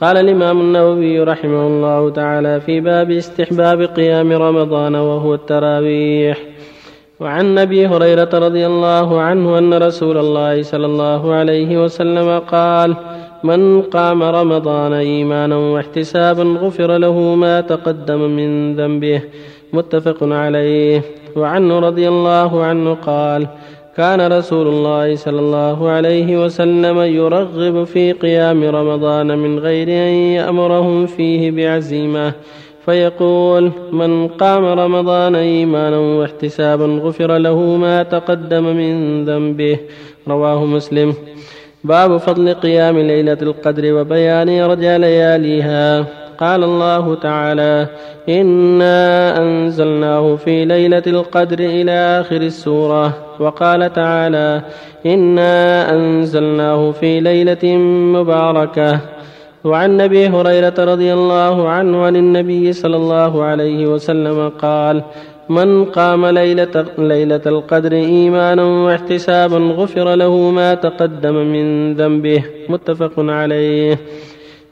قال الإمام النووي رحمه الله تعالى في باب استحباب قيام رمضان وهو التراويح. وعن أبي هريرة رضي الله عنه أن رسول الله صلى الله عليه وسلم قال من قام رمضان إيمانا واحتسابا غفر له ما تقدم من ذنبه. متفق عليه. وعنه رضي الله عنه قال كان رسول الله صلى الله عليه وسلم يرغب في قيام رمضان من غير أن يأمرهم فيه بعزيمة. فيقول من قام رمضان إيمانا واحتسابا غفر له ما تقدم من ذنبه. رواه مسلم. باب فضل قيام ليلة القدر وبيان رجى لياليها. قال الله تعالى إنا أنزلناه في ليلة القدر إلى آخر السورة. وقال تعالى إنا أنزلناه في ليلة مباركة. وعن أبي هريرة رضي الله عنه عن النبي صلى الله عليه وسلم قال من قام ليلة, ليلة القدر إيمانا واحتسابا غفر له ما تقدم من ذنبه. متفق عليه.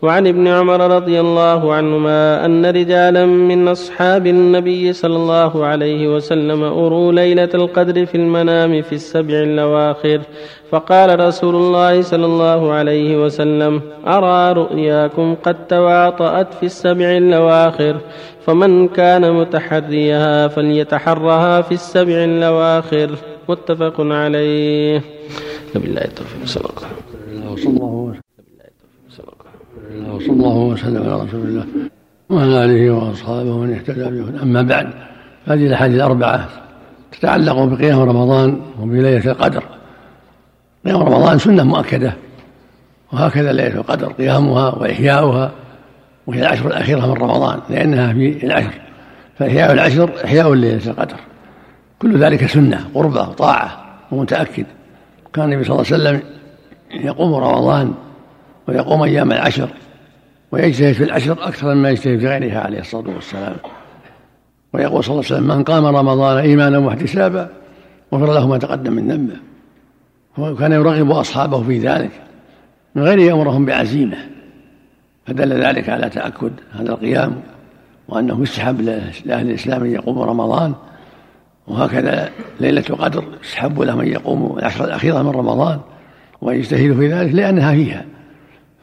وعن ابن عمر رضي الله عنهما أن رجالا من أصحاب النبي صلى الله عليه وسلم أروا ليلة القدر في المنام في السبع الأواخر. فقال رسول الله صلى الله عليه وسلم أرى رؤياكم قد تواطأت في السبع الأواخر فمن كان متحريها فليتحرها في السبع الأواخر. متفق عليه. بالله التوفيق صلى الله عليه وصلى الله وسلم على رسول الله وعلى آله وأصحابه ومن اهتدى به. أما بعد هذه الأحاديث الأربعة تتعلق بقيام رمضان وبليلة القدر. قيام رمضان سنة مؤكدة وهكذا ليلة القدر قيامها وإحياؤها وهي العشر الأخيرة من رمضان لأنها في العشر. فإحياء العشر إحياء ليلة القدر. كل ذلك سنة قربة طاعة ومتأكد. كان النبي صلى الله عليه وسلم يقوم رمضان ويقوم أيام العشر ويجتهد في العشر أكثر مما يجتهد في غيرها عليه الصلاة والسلام. ويقول صلى الله عليه وسلم من قام رمضان إيمانا واحتسابا غفر له ما تقدم من ذنبه. وكان يرغب أصحابه في ذلك. من غير يأمرهم بعزيمة. فدل ذلك على تأكد هذا القيام وأنه يستحب لأهل الإسلام أن يقوموا رمضان. وهكذا ليلة القدر يستحب لهم أن يقوموا العشر الأخيرة من رمضان ويجتهدوا في ذلك لأنها فيها.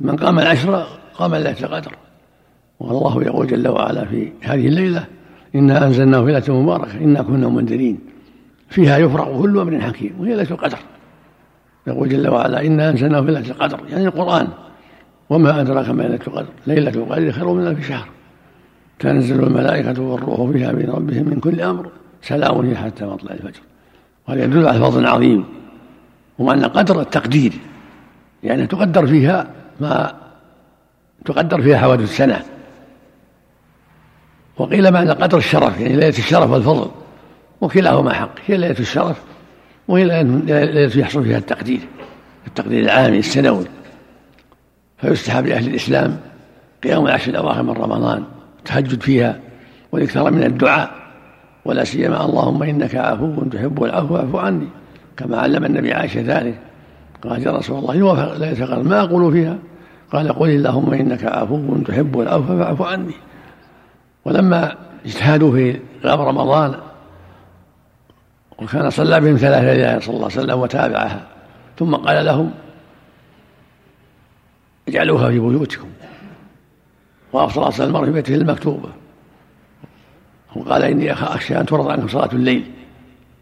من قام العشر قام ليلة القدر والله يقول جل وعلا في هذه الليلة إنا أنزلناه في ليلة مباركة إنا كنا منذرين فيها يفرق كل أمر حكيم وهي ليلة القدر. يقول جل وعلا إنا أنزلناه في ليلة القدر. يعني القرآن وما أدراك ما ليلة القدر؟ ليلة القدر خير من ألف شهر. تنزل الملائكة والروح فيها بين ربهم من كل أمر سلام هي حتى مطلع الفجر. وهذا يدل على فضل عظيم وأن قدر التقدير يعني تقدر فيها ما تقدر فيها حوادث السنة وقيل معنى قدر الشرف يعني ليلة الشرف والفضل وكلاهما حق هي ليلة الشرف وهي ليلة يحصل فيها التقدير التقدير العامي السنوي. فيستحب لأهل الإسلام قيام العشر الأواخر من رمضان التهجد فيها والإكثار من الدعاء. ولا سيما اللهم إنك عفو تحب العفو فاعف عني كما علم النبي عائشة ذلك. قال يا رسول الله يوافق لا يتقل ما أقول فيها؟ قال قل اللهم إنك عفو تحب العفو فاعف عني. ولما اجتهدوا في غاب رمضان وكان صلى بهم ثلاث ليال صلى الله عليه وسلم وتابعها ثم قال لهم اجعلوها في بيوتكم. وأفطر صلى المرء في بيته المكتوبة. وقال إني أخشى أن تفرض عنكم صلاة الليل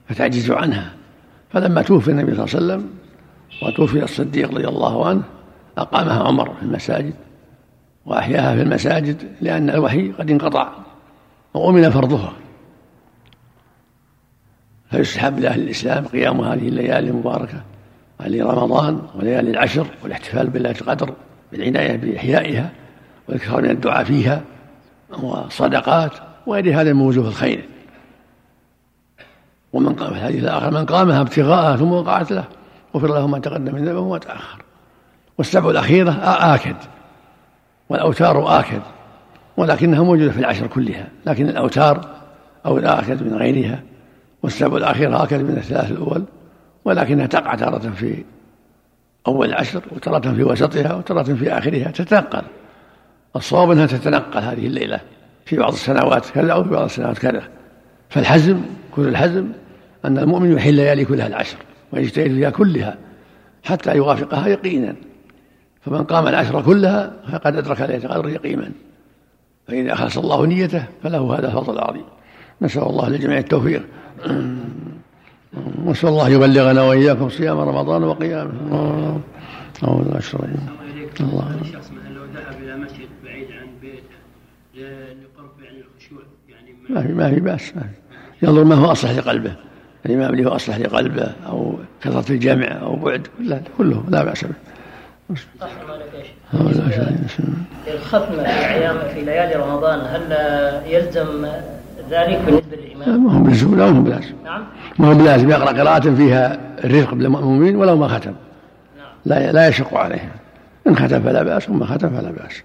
فتعجزوا عنها. فلما توفي النبي صلى الله عليه وسلم وتوفي الصديق رضي الله عنه أقامها عمر في المساجد وأحياها في المساجد لأن الوحي قد انقطع وأمن فرضها. فيستحب لأهل الإسلام قيام هذه الليالي المباركة ليالي رمضان وليالي العشر والاحتفال بليلة القدر بالعناية بإحيائها والإكثار من الدعاء فيها والصدقات وغير هذا من وجوه الخير. ومن قام في الحديث الآخر من قامها ابتغاءها ثم وقعت له. غفر له ما تقدم من ذنبه وما تأخر. والسبع الأخيرة آكد. والأوتار آكد. ولكنها موجودة في العشر كلها. لكن الأوتار أو الآكد من غيرها. والسبع الأخيرة آكد من الثلاث الأول. ولكنها تقع تارة في أول العشر وتارة في وسطها وتارة في آخرها تتنقل. الصواب أنها تتنقل هذه الليلة في بعض السنوات كذا أو في بعض السنوات كذا. فالحزم كل الحزم أن المؤمن يحل ليالي كلها العشر. ويجتهد فيها كلها حتى يوافقها يقينا. فمن قام العشر كلها فقد أدرك ليلة القدر يقينا. فإذا أخلص الله نيته فله هذا الفضل العظيم. نسأل الله لجميع التوفيق. نسأل الله يبلغنا وإياكم صيام رمضان وقيامه. أعوذ بالله الله مثلا لو ذهب إلى مسجد بعيد عن بيته لقرب يعني الخشوع يعني ما في ما في بأس ينظر ما هو أصلح لقلبه. الإمام اللي هو أصلح لقلبه أو كثرة الجمع أو بعد لا كله لا بأس به. الختم في أيام في ليالي رمضان هل يلزم ذلك بالنسبة للإمام؟ ما هو بلزم لا هو بلازم. نعم. ما هو بلازم يقرأ قراءة فيها الرفق بالمأمومين ولو ما ختم. لا لا يشق عليه إن ختم فلا بأس وما ختم فلا بأس.